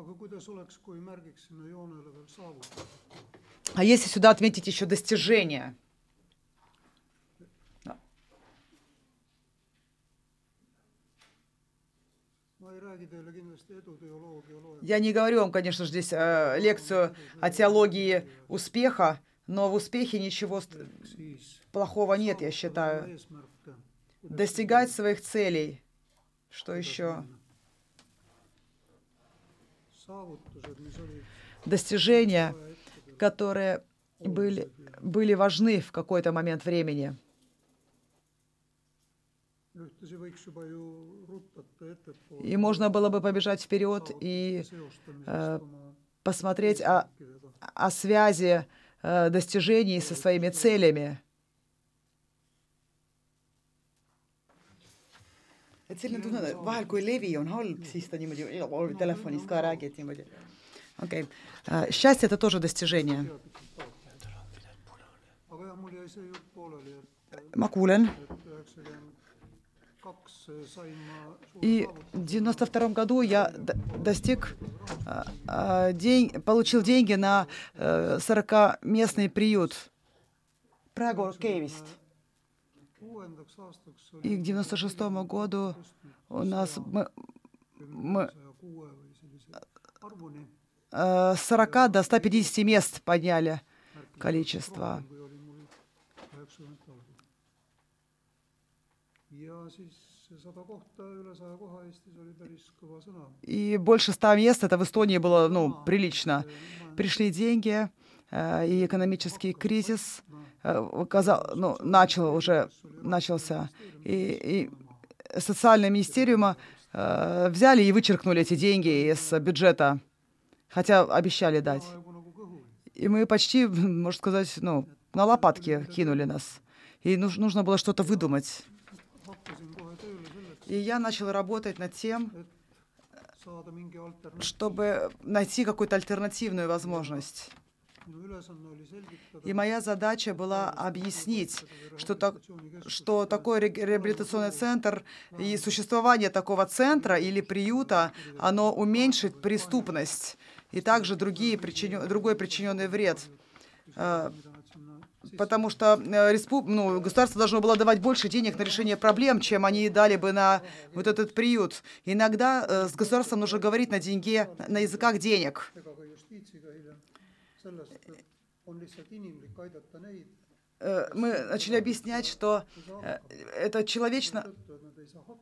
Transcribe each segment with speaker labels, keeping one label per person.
Speaker 1: aga kuidas oleks, kui märgiks sinna joonele veel?
Speaker 2: А если сюда отметить еще достижения?
Speaker 1: loe-.
Speaker 2: Я не говорю вам, конечно же, здесь э, лекцию о теологии успеха, но в успехе ничего плохого нет, я считаю. Достигать своих целей. Что еще? Достижения, которые были, были важны в какой-то момент времени.
Speaker 1: ettepoole.
Speaker 2: И можно было бы побежать вперед и э, посмотреть о, о связи э, достижений со своими целями. Et selline tunne, et vahel, kui levi on halb, siis ta niimoodi telefonis ka räägid niimoodi. okei okay., счастье это тоже достижение. ma kuulen. И в 92 году я достиг, а, а, день, получил деньги на 40-местный приют. Praegu okei vist. И к 96 году у нас мы, мы э, с 40 до 150 мест подняли количество. И больше 100 мест, это в Эстонии было, ну, прилично. Пришли деньги, э, и экономический кризис э, оказал, ну, начал уже, начался. И, и социальное министериум э, взяли и вычеркнули эти деньги из бюджета, хотя обещали дать. И мы почти, можно сказать, ну, на лопатки кинули нас. И нуж- нужно было что-то выдумать. И я начала работать над тем, чтобы найти какую-то альтернативную возможность. И моя задача была объяснить, что, так, что такой ре- реабилитационный центр и существование такого центра или приюта, оно уменьшит преступность и также другие причинё- другой причиненный вред. Э, Потому что э, ну, государство должно было давать больше денег на решение проблем, чем они дали бы на вот этот приют. Иногда э, с государством нужно говорить на деньге, на языках денег. Мы начали объяснять, что э, это человечно,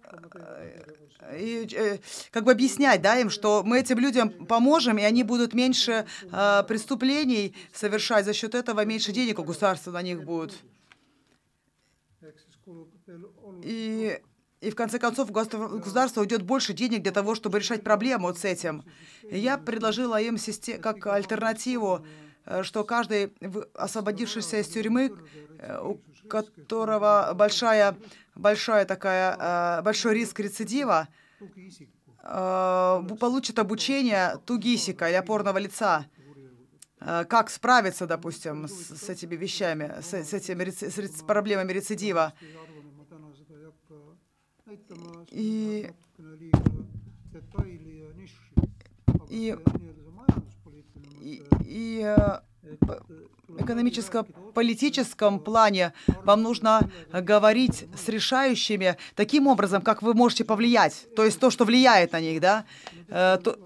Speaker 1: tegevusega.
Speaker 2: и э, как бы объяснять, да, им, что мы этим людям поможем, и они будут меньше э, преступлений совершать, за счет этого меньше денег у государства на них будет. И, и в конце концов государство уйдет больше денег для того, чтобы решать проблему вот с этим. Я предложила им систе- как альтернативу, э, что каждый освободившийся из тюрьмы, э, у которого большая, большая такая, э, большой риск рецидива, получит обучение тугисика или опорного лица, как справиться, допустим, с, с этими вещами, с, с этими с рец- проблемами рецидива.
Speaker 1: Majanduspoliitiline
Speaker 2: И, и э,
Speaker 1: et
Speaker 2: п- экономическо-политическом плане вам нужно говорить с решающими таким образом, как вы можете повлиять. То есть то, что влияет на них, да. Э, то-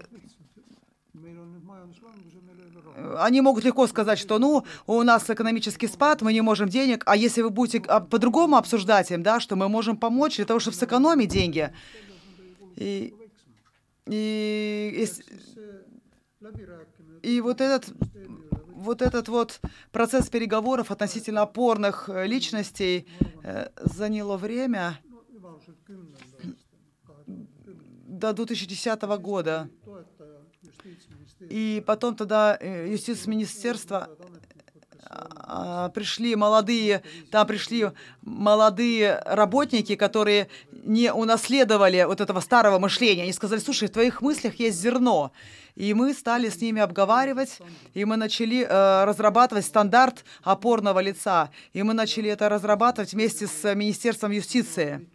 Speaker 2: они могут легко сказать, что ну, у нас экономический спад, мы не можем денег, а если вы будете по-другому обсуждать им, да, что мы можем помочь для того, чтобы сэкономить деньги. И, и,
Speaker 1: läbirääkimine
Speaker 2: и вот этот, вот этот вот процесс переговоров относительно опорных э, личностей э, заняло время до 2010 года. И потом тогда э,
Speaker 1: ametnikud, kes
Speaker 2: а, пришли молодые, там пришли молодые работники, которые не унаследовали вот этого старого мышления. Они сказали, слушай, в твоих мыслях есть зерно. И мы стали с ними обговаривать, и мы начали э, разрабатывать стандарт опорного лица. И мы начали это разрабатывать вместе с Министерством юстиции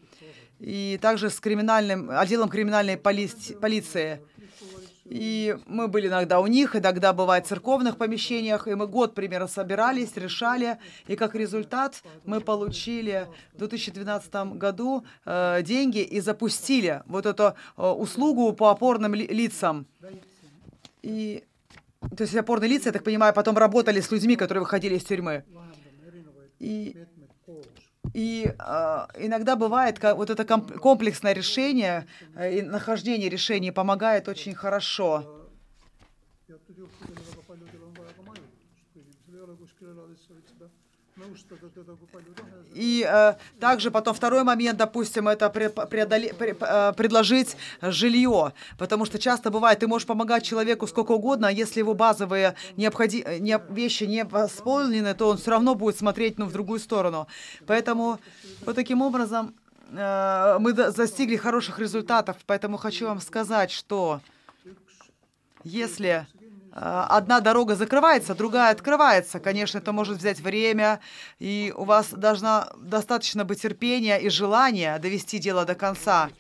Speaker 2: и также с криминальным, отделом криминальной поли- полиции. И мы были иногда у них, иногда бывает в церковных помещениях, и мы год примерно собирались, решали, и как результат мы получили в 2012 году э, деньги и запустили вот эту э, услугу по опорным ли, лицам. И то есть опорные лица, я так понимаю, потом работали с людьми, которые выходили из тюрьмы. И, и э, иногда бывает вот это комплексное решение э, и нахождение решений помогает очень хорошо. И э, также потом второй момент, допустим, это преодоле, э, предложить жилье, потому что часто бывает, ты можешь помогать человеку сколько угодно, а если его базовые необходи, не, вещи не восполнены, то он все равно будет смотреть ну, в другую сторону. Поэтому вот таким образом э, мы достигли хороших результатов, поэтому хочу вам сказать, что если Э, одна дорога закрывается, другая открывается. Конечно, это может взять время, и у вас должна достаточно быть терпения и желания довести дело до конца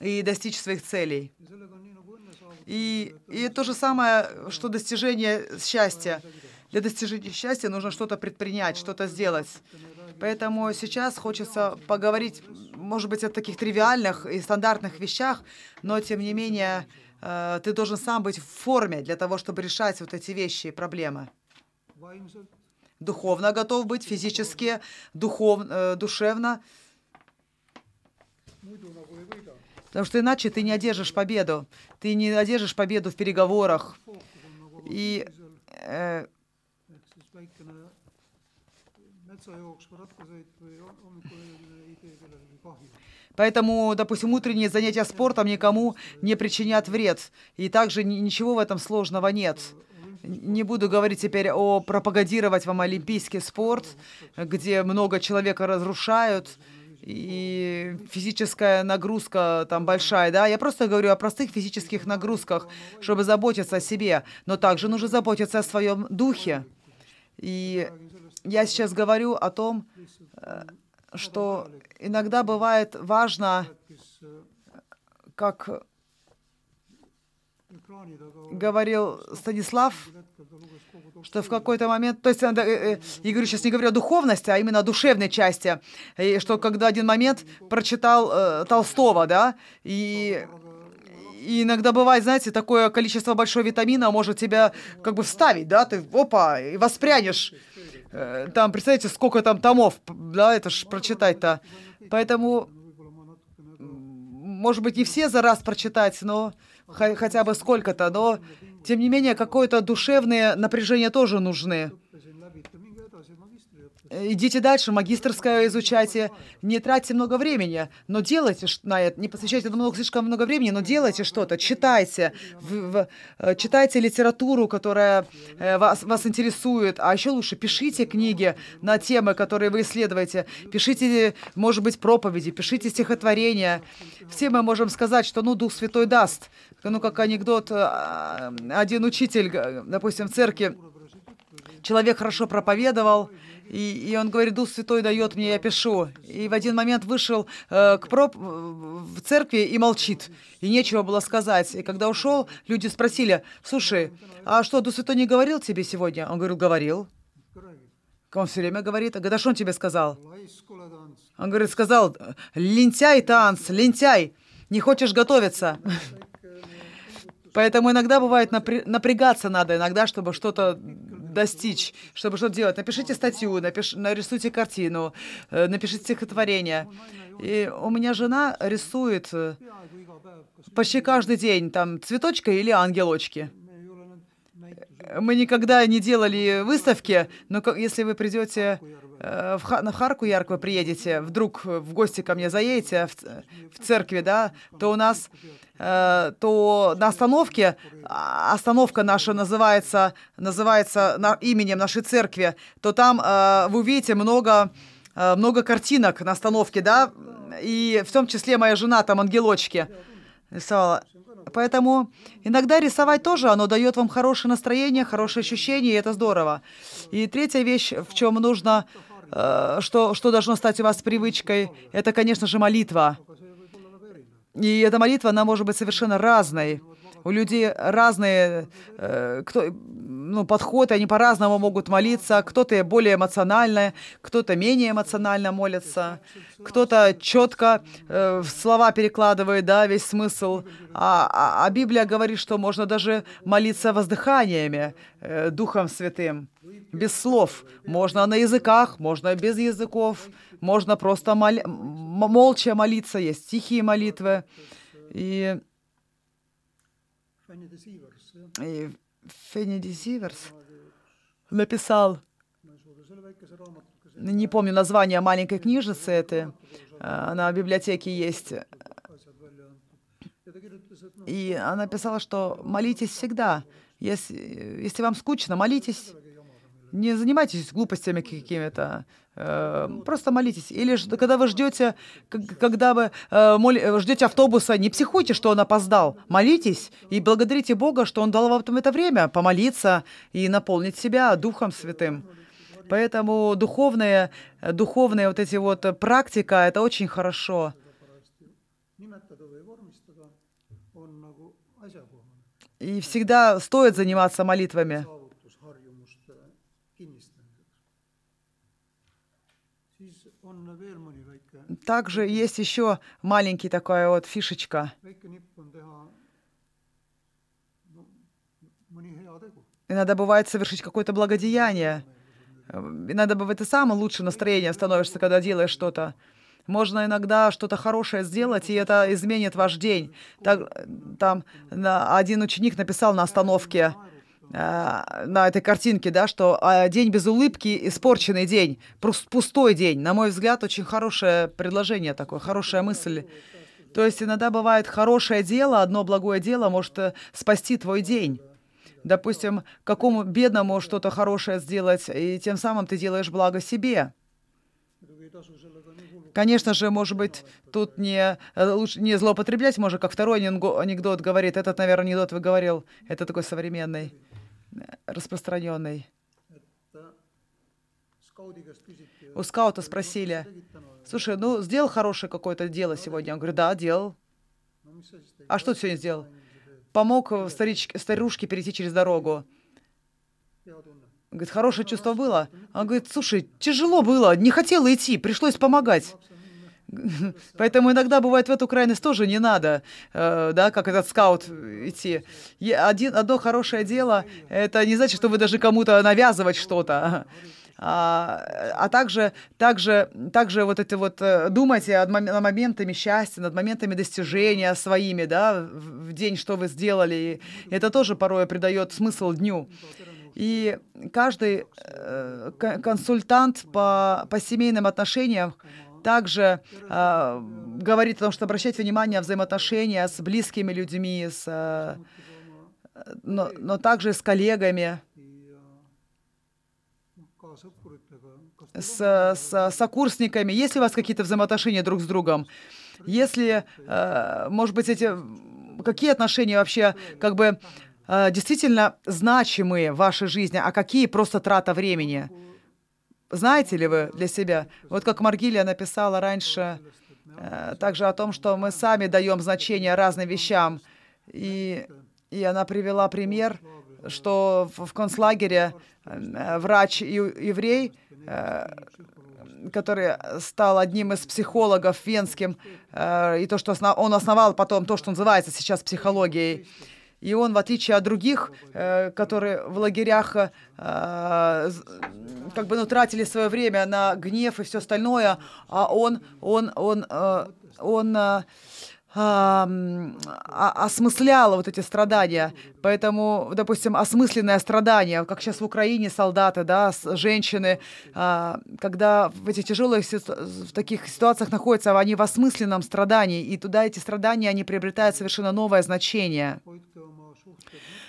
Speaker 2: и достичь своих целей. И, и то же самое, что достижение счастья. Для достижения счастья нужно что-то предпринять, что-то сделать. Поэтому сейчас хочется поговорить, может быть, о таких тривиальных и стандартных вещах, но тем не менее Э, ты должен сам быть в форме для того, чтобы решать вот эти вещи и проблемы. Духовно готов быть, физически, духов, э, душевно. Потому что иначе ты не одержишь победу. Ты не одержишь победу в переговорах. И э, Поэтому, допустим, утренние занятия спортом никому не причинят вред. И также ничего в этом сложного нет. Не буду говорить теперь о пропагандировать вам олимпийский спорт, где много человека разрушают, и физическая нагрузка там большая, да. Я просто говорю о простых физических нагрузках, чтобы заботиться о себе. Но также нужно заботиться о своем духе. И я сейчас говорю о том, э, что иногда бывает важно, как говорил Станислав, что в какой-то момент, то есть э, э, я говорю сейчас не говорю о духовности, а именно о душевной части, и что когда один момент прочитал э, Толстого, да, и и иногда бывает, знаете, такое количество большое витамина может тебя как бы вставить, да, ты опа, и воспрянешь. Э, там, представляете, сколько там томов, да, это ж прочитать-то. Поэтому, может быть, не все за раз прочитать, но хотя бы сколько-то, но, тем не менее, какое-то душевное напряжение тоже нужны. Идите дальше, магистрское изучайте, не тратьте много времени, но делайте на это, не посвящайте этому слишком много времени, но делайте что-то, читайте, в, в, э, читайте литературу, которая э, вас, вас интересует, а еще лучше пишите книги на темы, которые вы исследуете, пишите, может быть, проповеди, пишите стихотворения. Все мы можем сказать, что, ну, Дух Святой даст. Ну, как анекдот, э, один учитель, допустим, в церкви, человек хорошо проповедовал, и, и он говорит, Дух Святой дает мне, я пишу. И в один момент вышел э, к проп... в церкви и молчит. И нечего было сказать. И когда ушел, люди спросили, слушай, а что, Дух Святой не говорил тебе сегодня? Он говорил, говорил. Он все время говорит. А говорит, что он тебе сказал? Он говорит, сказал, лентяй танц, лентяй, не хочешь готовиться. Поэтому иногда бывает напрягаться надо, иногда, чтобы что-то достичь, чтобы что-то делать. Напишите статью, напиш, нарисуйте картину, э, напишите стихотворение. И у меня жена рисует э, почти каждый день там цветочка или ангелочки. Мы никогда не делали выставки, но если вы придете э, в, на Харку Ярк вы приедете, вдруг в гости ко мне заедете в, в церкви, да, то у нас то на остановке, а, остановка наша называется, называется на, именем нашей церкви, то там э, вы увидите много, э, много картинок на остановке, да, и в том числе моя жена там ангелочки рисовала. Поэтому иногда рисовать тоже, оно дает вам хорошее настроение, хорошее ощущение, и это здорово. И третья вещь, в чем нужно, что, что должно стать у вас привычкой, это, конечно же, молитва. И эта молитва, она может быть совершенно разной. У людей разные э, кто, ну, подходы, они по-разному могут молиться. Кто-то более эмоционально, кто-то менее эмоционально молится, кто-то четко э, слова перекладывает, да, весь смысл. А, а, а Библия говорит, что можно даже молиться воздыханиями, э, Духом Святым, без слов. Можно на языках, можно без языков, можно просто мол... молча молиться, есть тихие молитвы. И Фенниди Сиверс написал, не помню название маленькой книжицы этой, она в библиотеке есть. И она писала, что молитесь всегда. Если, если вам скучно, молитесь. Не занимайтесь глупостями какими-то. Э, просто молитесь. Или когда вы ждете, когда вы э, ждете автобуса, не психуйте, что он опоздал. Молитесь и благодарите Бога, что Он дал вам это время помолиться и наполнить себя Духом Святым. Поэтому духовные, духовные вот эти вот практика, это очень хорошо. И всегда стоит заниматься молитвами. Также есть еще маленький такая вот фишечка. Иногда бывает совершить какое-то благодеяние. Иногда бывает и самое лучшее настроение становишься, когда делаешь что-то. Можно иногда что-то хорошее сделать, и это изменит ваш день. Так, там один ученик написал на остановке, на этой картинке, да, что а, день без улыбки — испорченный день, пустой день. На мой взгляд, очень хорошее предложение такое, хорошая мысль. То есть иногда бывает хорошее дело, одно благое дело может э, спасти твой день. Допустим, какому бедному что-то хорошее сделать, и тем самым ты делаешь благо себе. Конечно же, может быть, тут не, э, лучше не злоупотреблять, может, как второй анекдот говорит. Этот, наверное, анекдот вы говорил. Это такой современный распространенный. У скаута спросили, слушай, ну сделал хорошее какое-то дело сегодня? Он говорит, да, делал. А что ты сегодня сделал? Помог старич... старушке перейти через дорогу. Говорит, хорошее чувство было. Он говорит, слушай, тяжело было, не хотела идти, пришлось помогать. Поэтому иногда бывает в эту крайность тоже не надо, э, да, как этот скаут идти. Один, одно хорошее дело, это не значит, что вы даже кому-то навязывать что-то. А, а также, также, также вот это вот э, думайте над моментами счастья, над моментами достижения своими, да, в день, что вы сделали. И это тоже порой придает смысл дню. И каждый э, консультант по, по семейным отношениям также э, говорит о том, что обращать внимание на взаимоотношения с близкими людьми, с, э, но, но также с коллегами, с, с сокурсниками. Есть ли у вас какие-то взаимоотношения друг с другом? Если, э, может быть, эти какие отношения вообще как бы э, действительно значимые в вашей жизни, а какие просто трата времени? Знаете ли вы для себя, вот как Маргилия написала раньше, э, также о том, что мы сами даем значение разным вещам, и, и она привела пример, что в, концлагере э, врач еврей, э, который стал одним из психологов венским, и то, что он основал потом то, что называется сейчас психологией, и он, в отличие от других, э, которые в лагерях э, как бы ну, тратили свое время на гнев и все остальное, а он, он, он, э, он, он осмысляла вот эти страдания. Поэтому, допустим, осмысленное страдание, как сейчас в Украине солдаты, да, женщины, а, когда в этих тяжелых в таких ситуациях находятся, они в осмысленном страдании, и туда эти страдания, они приобретают совершенно новое значение.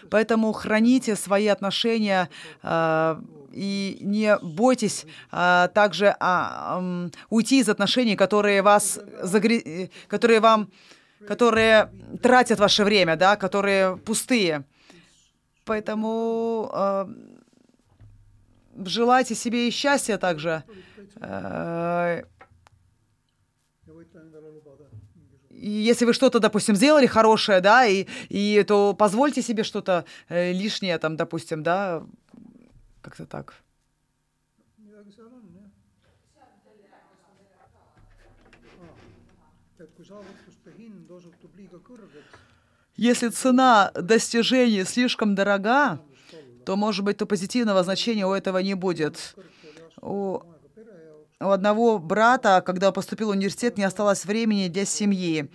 Speaker 2: Поэтому храните свои отношения э, и не бойтесь э, также э, уйти из отношений, которые вас загре... которые вам которые тратят ваше время, да, которые пустые. Поэтому э, желайте себе и счастья также. Э, и если вы что-то, допустим, сделали хорошее, да, и, и то позвольте себе что-то э, лишнее, там, допустим, да, как-то так. Если цена достижений слишком дорога, то, может быть, то позитивного значения у этого не будет. У, у одного брата, когда поступил в университет, не осталось времени для семьи.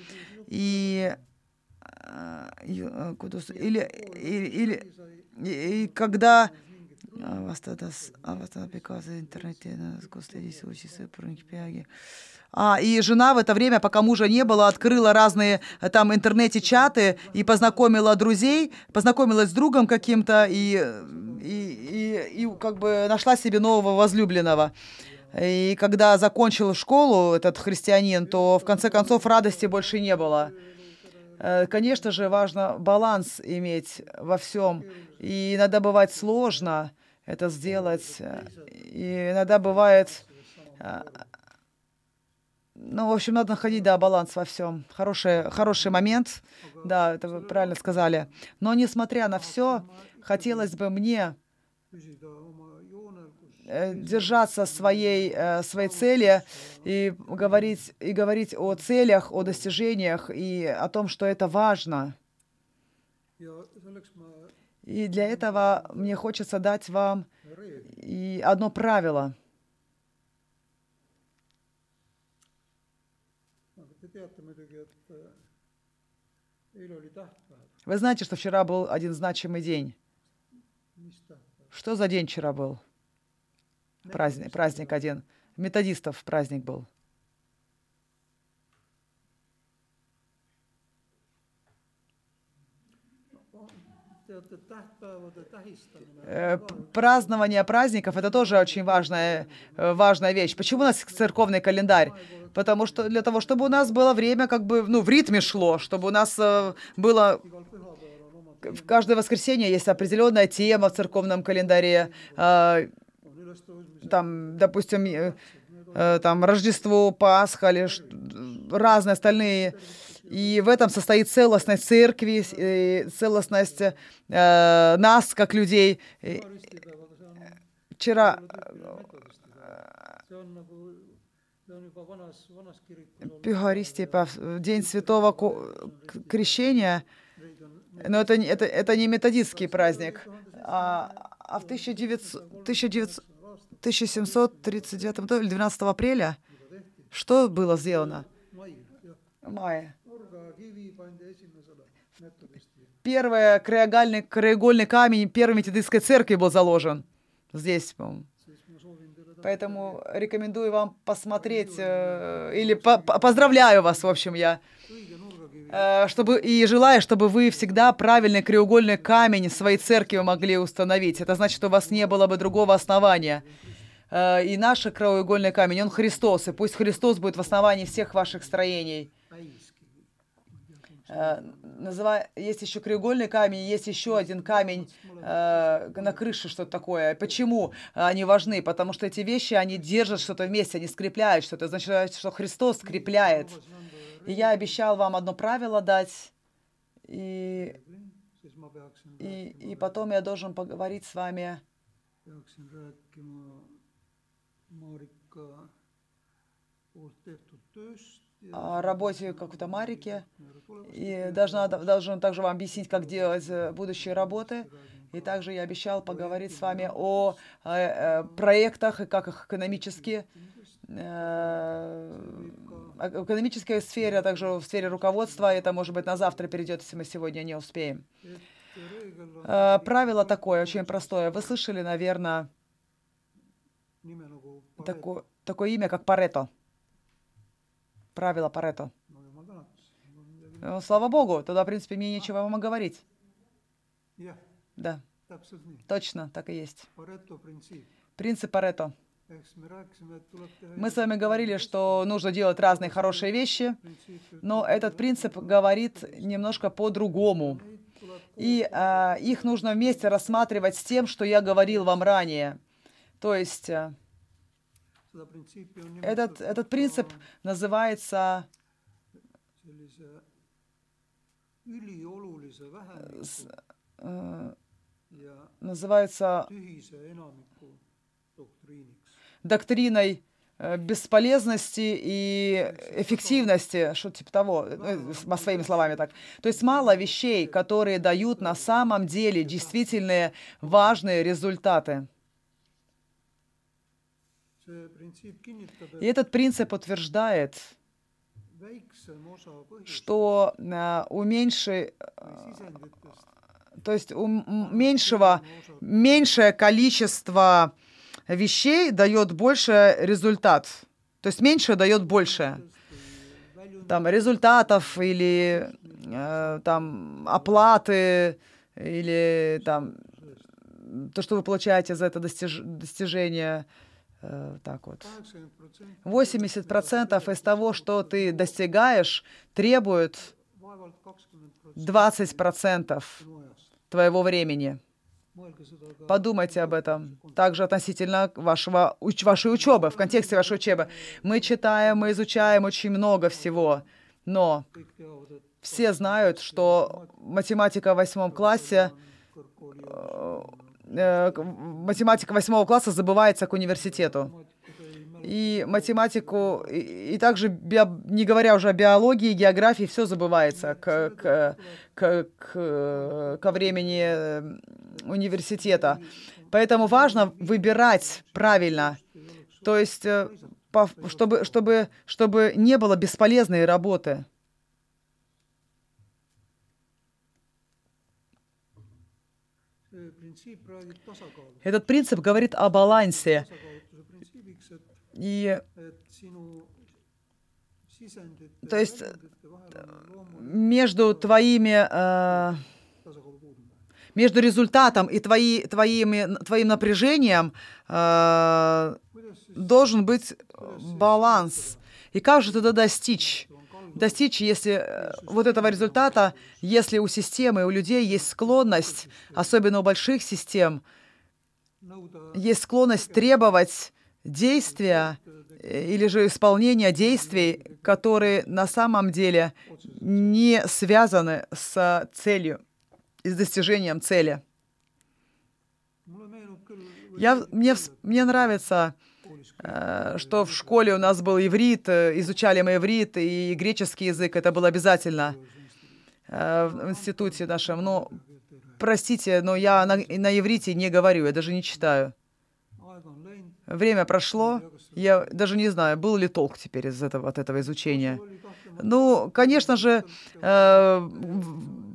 Speaker 2: И, э, и, э, или, или, или- и- когда вас тогда интернете, на. А, и жена в это время, пока мужа не было, открыла разные э, там интернете чаты и познакомила друзей, познакомилась с другом каким-то и, и, и, и как бы нашла себе нового возлюбленного. И когда закончил школу этот христианин, то в конце концов радости больше не было. Э, Конечно же, важно баланс иметь во всем. И иногда бывает сложно это сделать. э, И иногда бывает... Ну, в общем, надо находить, да, баланс во всем. Хороший, хороший момент. Да, это вы правильно сказали. Но несмотря на все, хотелось бы мне держаться своей, своей цели и говорить, и говорить о целях, о достижениях и о том, что это важно. И для этого мне хочется дать вам и одно правило. Вы знаете, что вчера был один значимый день. Что за день вчера был? Праздник, праздник один. Методистов праздник был. Празднование праздников это тоже очень важная, э, важная вещь. Почему у нас церковный календарь? Потому что для того, чтобы у нас было время как бы ну, в ритме шло, чтобы у нас э, было в каждое воскресенье есть определенная тема в церковном календаре. Э, Там, допустим, э, э, там Рождество, Пасха или разные остальные. И в этом состоит целостность церкви, э, целостность э, нас как людей.
Speaker 1: On
Speaker 2: Вчера
Speaker 1: olnud
Speaker 2: Пюхаристия, День Святого Крещения, но это, это, это не методистский праздник. А, а в 1900, 1900 1739 году или 12 апреля что было сделано? мае. Первый краеугольный, краеугольный камень первой методистской церкви был заложен здесь, Поэтому рекомендую вам посмотреть, э, или по- по- поздравляю вас, в общем, я, э, чтобы, и желаю, чтобы вы всегда правильный краеугольный камень своей церкви могли установить. Это значит, что у вас не было бы другого основания. Э, И наш краеугольный камень, он Христос, и пусть Христос будет в основании всех ваших строений. Э, называ- Есть еще краеугольный камень, есть еще один камень э, на крыше, что-то такое. Почему они важны? Потому что эти вещи, они держат что-то вместе, они скрепляют что-то. Значит, что Христос скрепляет. И я обещал вам одно правило дать, и, и, и потом я должен поговорить с вами работе какой-то Марике.
Speaker 1: Mere tulemust
Speaker 2: И должна, должен также вам объяснить, как делать э, будущие работы. И также я обещал поговорить с вами о э, э, проектах и как их экономически э, о экономической сфере, а также в сфере руководства. Это, может быть, на завтра перейдет, если мы сегодня не успеем. Правило такое, очень простое. Вы слышали, наверное, такое, такое имя, как Парето. Правило Парето. Ну, Слава Богу, тогда, в принципе, мне нечего вам говорить. Да, точно, так и есть. Принцип Парето.
Speaker 1: teha
Speaker 2: Мы с вами говорили, что нужно делать разные хорошие вещи,
Speaker 1: ütleb,
Speaker 2: но этот принцип говорит немножко по-другому. И а, их нужно вместе рассматривать с тем, что я говорил вам ранее. То есть
Speaker 1: on
Speaker 2: этот, этот принцип называется Э, Называется доктриной э, бесполезности и эффективности, что типа того, с- своими словами так. То есть мало вещей, которые дают на самом деле действительные важные результаты. И этот принцип утверждает, что э, у меньшей,
Speaker 1: või sisenditest
Speaker 2: то есть у меньшего, меньшее количество вещей дает больше результат. То есть меньше дает больше. там результатов или э, там оплаты или там то, что вы получаете за это достиж- достижение. Э, так вот.
Speaker 1: kaheksakümmend protsenti
Speaker 2: 80% из того, что ты достигаешь, требует
Speaker 1: vaevalt kakskümmend
Speaker 2: 20%
Speaker 1: mujast.
Speaker 2: твоего времени. Подумайте об этом. Также относительно вашего, уч- вашей учебы, в контексте вашей учебы. Мы читаем, мы изучаем очень много всего, но все знают, что математика в восьмом классе,
Speaker 1: kõrgkooli
Speaker 2: э, математика восьмого класса забывается к университету. И математику, и, и также, био- не говоря уже о биологии, географии, все забывается к, к, к, к- ко времени университета. Поэтому важно выбирать правильно. То есть, э, по- чтобы, чтобы, чтобы не было бесполезной работы.
Speaker 1: see printsiip räägib tasakaalu,
Speaker 2: Этот принцип говорит о балансе. И То есть, между твоими э, между результатом и твои, твоими, твоим напряжением э, должен быть баланс. И как же тогда достичь? Достичь, если э, вот этого результата, если у системы, у людей есть склонность, особенно у больших систем,
Speaker 1: nõuda
Speaker 2: есть склонность требовать действия э, или же исполнения действий, которые на самом деле не связаны с целью и с достижением цели. Я, мне, мне нравится, что в школе у нас был иврит, э, изучали мы иврит и греческий язык, это было обязательно э, в институте нашем. Но, простите, но я на, на иврите не говорю, я даже не читаю. Время прошло, я даже не знаю, был ли толк теперь из этого, от этого изучения. Ну, конечно же, э,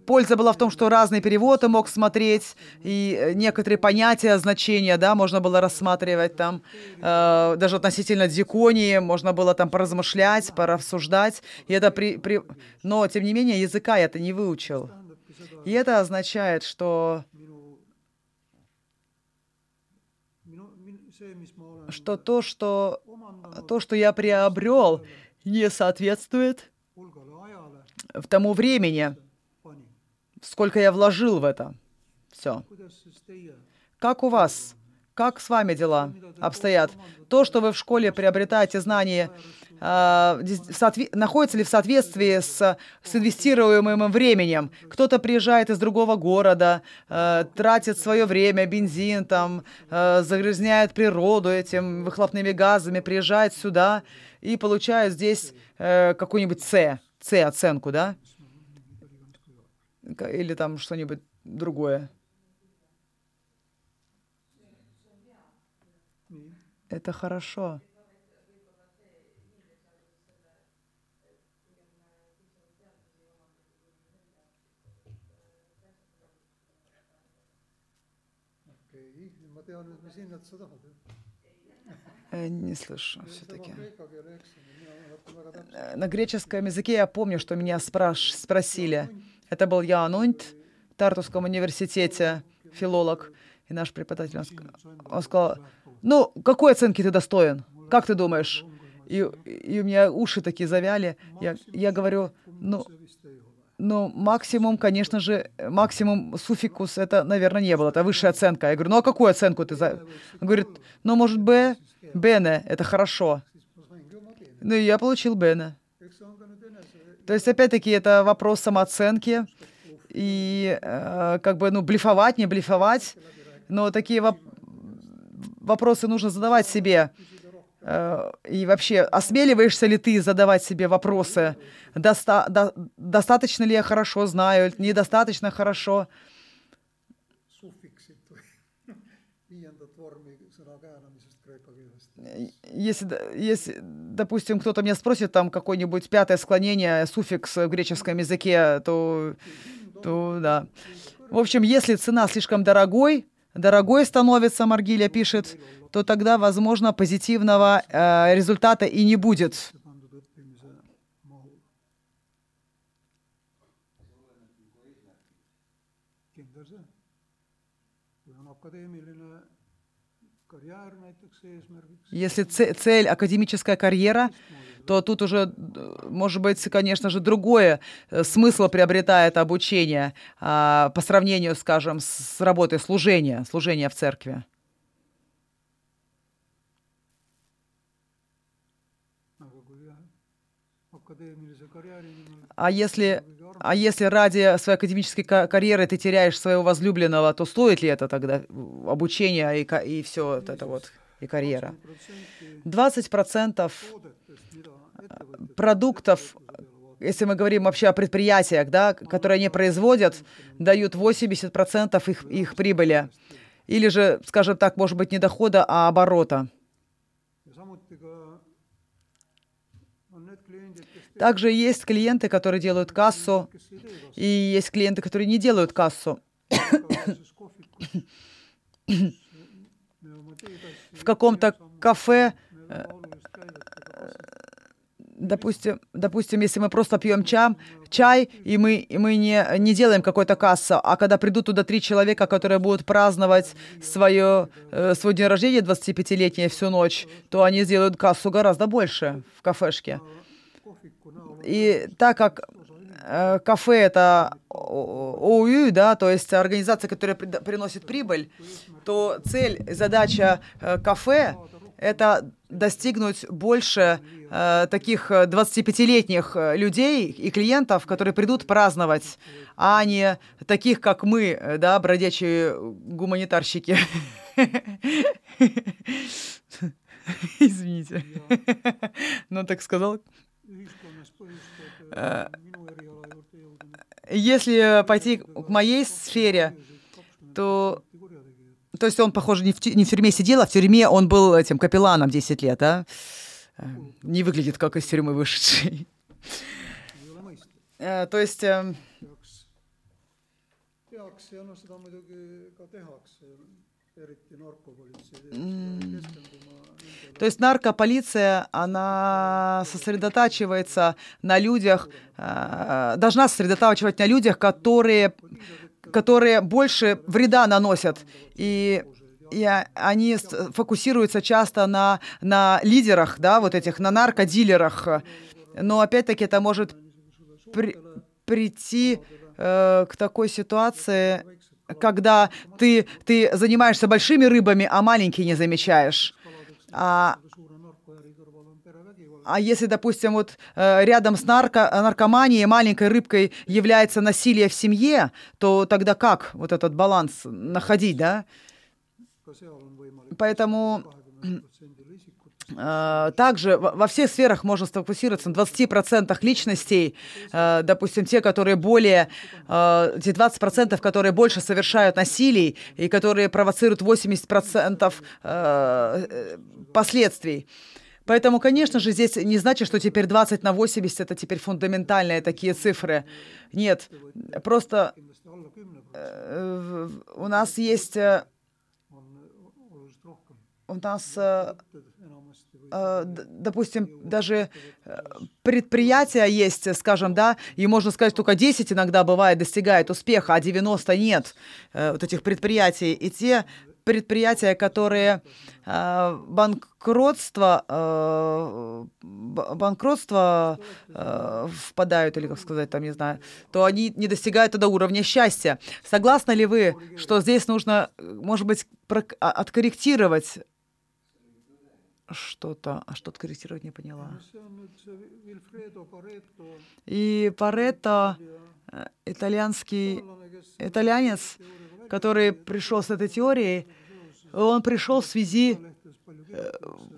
Speaker 2: польза была в том, что разные переводы мог смотреть, и э, некоторые понятия, значения, да, можно было рассматривать там, э, даже относительно диконии, можно было там поразмышлять, порассуждать, и это при, при... Но, тем не менее, языка я это не выучил. И это означает, что, что то, что, то, что я приобрел, не соответствует тому времени. Сколько я вложил в это. Все. Как у вас? Как с вами дела обстоят? То, что вы в школе приобретаете знания, соотве- находится ли в соответствии с, с инвестируемым временем? Кто-то приезжает из другого города, э, тратит свое время, бензин, там, э, загрязняет природу этим выхлопными газами, приезжает сюда и получает здесь э, какую-нибудь С, С оценку, да? Или там что-нибудь другое. Это хорошо. Э, Не слышу все-таки.
Speaker 1: täpselt.
Speaker 2: На греческом языке я помню, что меня спраш- спросили. Это был Ян Унт в Тартусском университете, филолог. И наш преподаватель, он, ск- он сказал, ну, какой оценки ты достоин? Как ты думаешь? И, и у меня уши такие завяли. Я, я говорю, ну, ну, максимум, конечно же, максимум суффикус, это, наверное, не было, это высшая оценка. Я говорю, ну, а какую оценку ты за... Он говорит, ну, может, Б, Бене, это хорошо. Ну, и я получил Бене.
Speaker 1: eks see on ka nüüd enese
Speaker 2: То есть, опять-таки, это вопрос самооценки и э, как бы, ну, блефовать, не блефовать. Но такие воп- вопросы нужно задавать себе. Э, и вообще, осмеливаешься ли ты задавать себе вопросы? Доста- до- достаточно ли я хорошо знаю, недостаточно хорошо?
Speaker 1: suffiksit
Speaker 2: Если, если, допустим, кто-то меня спросит там какое-нибудь пятое склонение, суффикс в греческом языке, то, то да. В общем, если цена слишком дорогой, дорогой становится, Маргиля пишет, то тогда, возможно, позитивного э, результата и не будет.
Speaker 1: karjäär näiteks eesmärgiks,
Speaker 2: Если це- цель академическая карьера, то тут уже, может быть, конечно же, другое э, смысл приобретает обучение а, по сравнению, скажем, с работой служения, служения в церкви. А если, а если ради своей академической ка- карьеры ты теряешь своего возлюбленного, то стоит ли это тогда э, обучение и, и все вот это вот, и карьера?
Speaker 1: protsenti
Speaker 2: 20%
Speaker 1: toodetest, mida ettevõtted
Speaker 2: продуктов, если мы говорим вообще о предприятиях, да, которые они производят, дают 80% их, их прибыли. Или же, скажем так, может быть, не дохода, а оборота. Также есть клиенты, которые делают кассу, и есть клиенты, которые не делают кассу. В каком-то кафе,
Speaker 1: kassi
Speaker 2: допустим, допустим, если мы просто пьем чам, чай, и мы, и мы не, не делаем какой-то кассу, а когда придут туда три человека, которые будут праздновать свое, э, свой день рождения 25-летний всю ночь, то они сделают кассу гораздо больше в кафешке. И так как э, кафе это О- ОУЮ, да, то есть организация, которая приносит прибыль, то цель, задача э, кафе это достигнуть больше э, таких э, 25-летних э, людей и клиентов, которые придут праздновать, а не таких, как мы, э, да, бродячие гуманитарщики. Извините. Ну, так сказал. Если пойти к моей сфере, то, то есть он, похоже, не в, тю- не в тюрьме сидел, а в тюрьме он был этим капелланом 10 лет, а? Э, Не выглядит как из тюрьмы вышедший. Э, То есть, э, то есть наркополиция, она сосредотачивается на людях, э, должна сосредотачивать на людях, которые, которые больше вреда наносят. И, и они фокусируются часто на, на лидерах, да, вот этих, на наркодилерах. Но опять-таки это может при- прийти э, к такой ситуации, когда ты, ты занимаешься большими рыбами, а маленькие не замечаешь. А, а если, допустим, вот э, рядом с нарко, наркоманией маленькой рыбкой является насилие в семье, то тогда как вот этот баланс находить, да? Поэтому Также во всех сферах можно сфокусироваться на 20% личностей, э, допустим, те, которые более, э, те 20%, которые больше совершают насилий и которые провоцируют 80% э, э, последствий. Поэтому, конечно же, здесь не значит, что теперь 20 на 80 это теперь фундаментальные такие цифры. Нет, просто э, у нас есть, э, у нас э, допустим, даже э, предприятия есть, скажем, да, и можно сказать, только 10 иногда бывает достигает успеха, а 90 нет э, вот этих предприятий. И те предприятия, которые банкротство, банкротство впадают, или как сказать, там, не знаю, то они не достигают тогда уровня счастья. Согласны ли вы, что здесь нужно, может быть, а- откорректировать что-то, а что-то корректировать не поняла. И Паретто, э, итальянский итальянец, который пришел с этой теорией, он пришел в связи,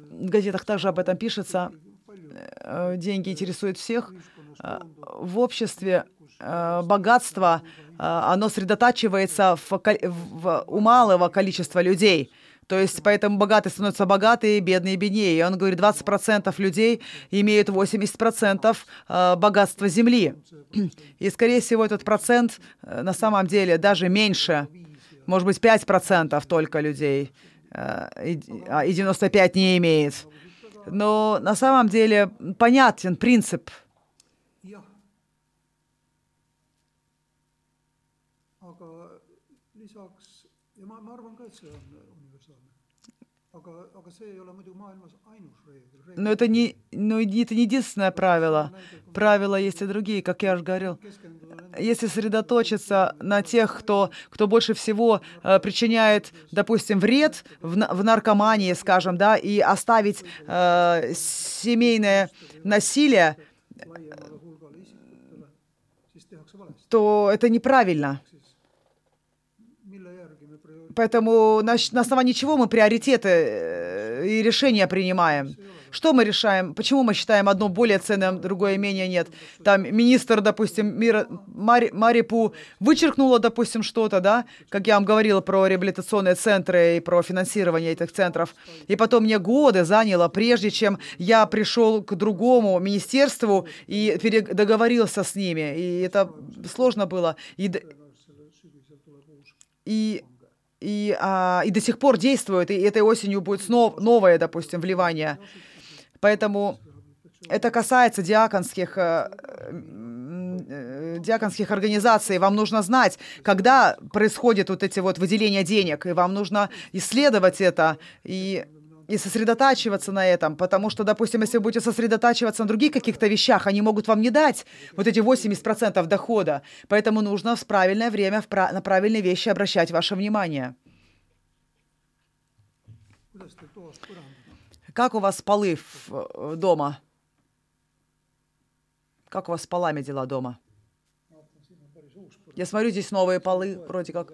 Speaker 2: в газетах также об этом пишется, э, деньги интересуют всех, э, в обществе э, богатство, э, оно сосредотачивается в, в- у малого количества людей. То есть поэтому богатые становятся богатые, бедные беднее. И он говорит, 20% людей имеют 80% э, богатства земли. И, скорее всего, этот процент э, на самом деле даже меньше. Может быть, 5% только людей, э, и а и 95 не имеет. Но на самом деле понятен принцип.
Speaker 1: Ma, ma arvan ka, et see on universaalne. aga, aga see ei ole muidugi maailmas ainus reegel, reegel.
Speaker 2: Но это не, ну, это не единственное правило. Правила есть и другие, как я уже говорил. Если сосредоточиться на тех, кто, кто больше всего э, причиняет, допустим, вред в, в наркомании, скажем, да, и оставить э, семейное насилие, то это неправильно. Поэтому на, на основании чего мы приоритеты э, и решения принимаем? Что мы решаем? Почему мы считаем одно более ценным, другое менее нет? Там министр, допустим, мира, Мари, Марипу вычеркнула, допустим, что-то, да? Как я вам говорила про реабилитационные центры и про финансирование этих центров. И потом мне годы заняло, прежде чем я пришел к другому министерству и договорился с ними. И это сложно было. И, и, и, а, и до сих пор действует, и этой осенью будет снов, новое, допустим, вливание. Поэтому это касается диаконских, э, диаконских организаций. Вам нужно знать, когда происходят вот эти вот выделения денег, и вам нужно исследовать это и, и сосредотачиваться на этом, потому что, допустим, если вы будете сосредотачиваться на других каких-то вещах, они могут вам не дать вот эти 80% дохода. Поэтому нужно в правильное время в пра- на правильные вещи обращать ваше внимание. Как у вас полы э, дома? Как у вас с полами дела дома? Я смотрю, здесь новые полы, вроде как.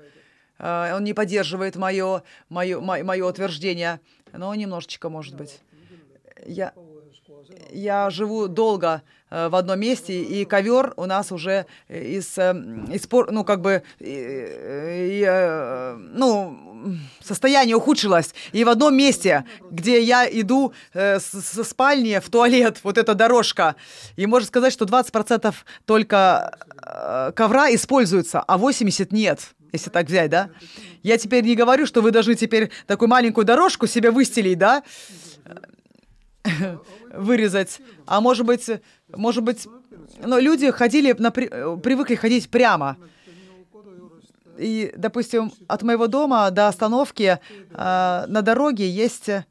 Speaker 2: Э, Он не поддерживает мое, мое, мое утверждение, но немножечко, может быть. Я, я живу долго в одном месте, и ковер у нас уже из, э, испор- ну, как бы, и- и, э, ну, состояние ухудшилось. И в одном месте, где я иду э, со спальни в туалет, вот эта дорожка, и можно сказать, что 20% только э, ковра используется, а 80% нет. Если так взять, да? Я теперь не говорю, что вы должны теперь такую маленькую дорожку себе выстелить, да? Вырезать. А может быть, может быть, но люди ходили, э, привыкли ходить прямо. И, допустим, от моего дома до остановки э, на дороге есть э,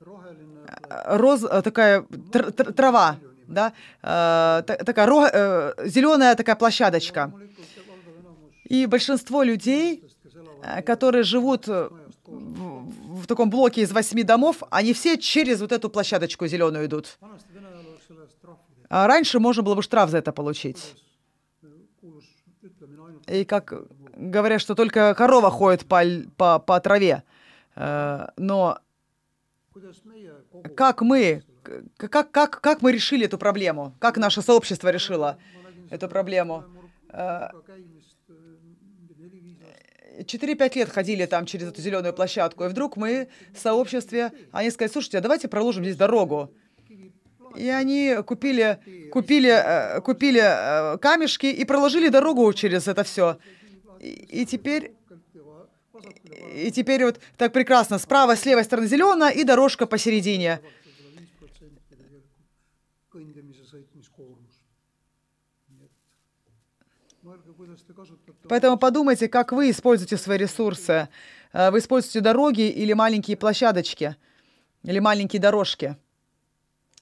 Speaker 2: роз, э, такая тр- тр- трава, да, э, та- такая зеленая такая площадочка. И большинство людей, э, которые живут э, в, в таком блоке из восьми домов, они все через вот эту площадочку зеленую идут. А раньше можно было бы штраф за это получить. И как говорят, что только корова ходит по, по, по траве. Э, Но как мы, как, как, как мы решили эту проблему? Как наше сообщество решило эту проблему? 4-5 лет ходили там через эту зеленую площадку, и вдруг мы в сообществе, они сказали, слушайте, а давайте проложим здесь дорогу. И они купили, купили, э, купили э, камешки и проложили дорогу через это все. И, и теперь И теперь вот так прекрасно. Справа, с левой стороны зеленая и дорожка посередине. Поэтому подумайте, как вы используете свои ресурсы. Э, Вы используете дороги или маленькие площадочки, или маленькие дорожки.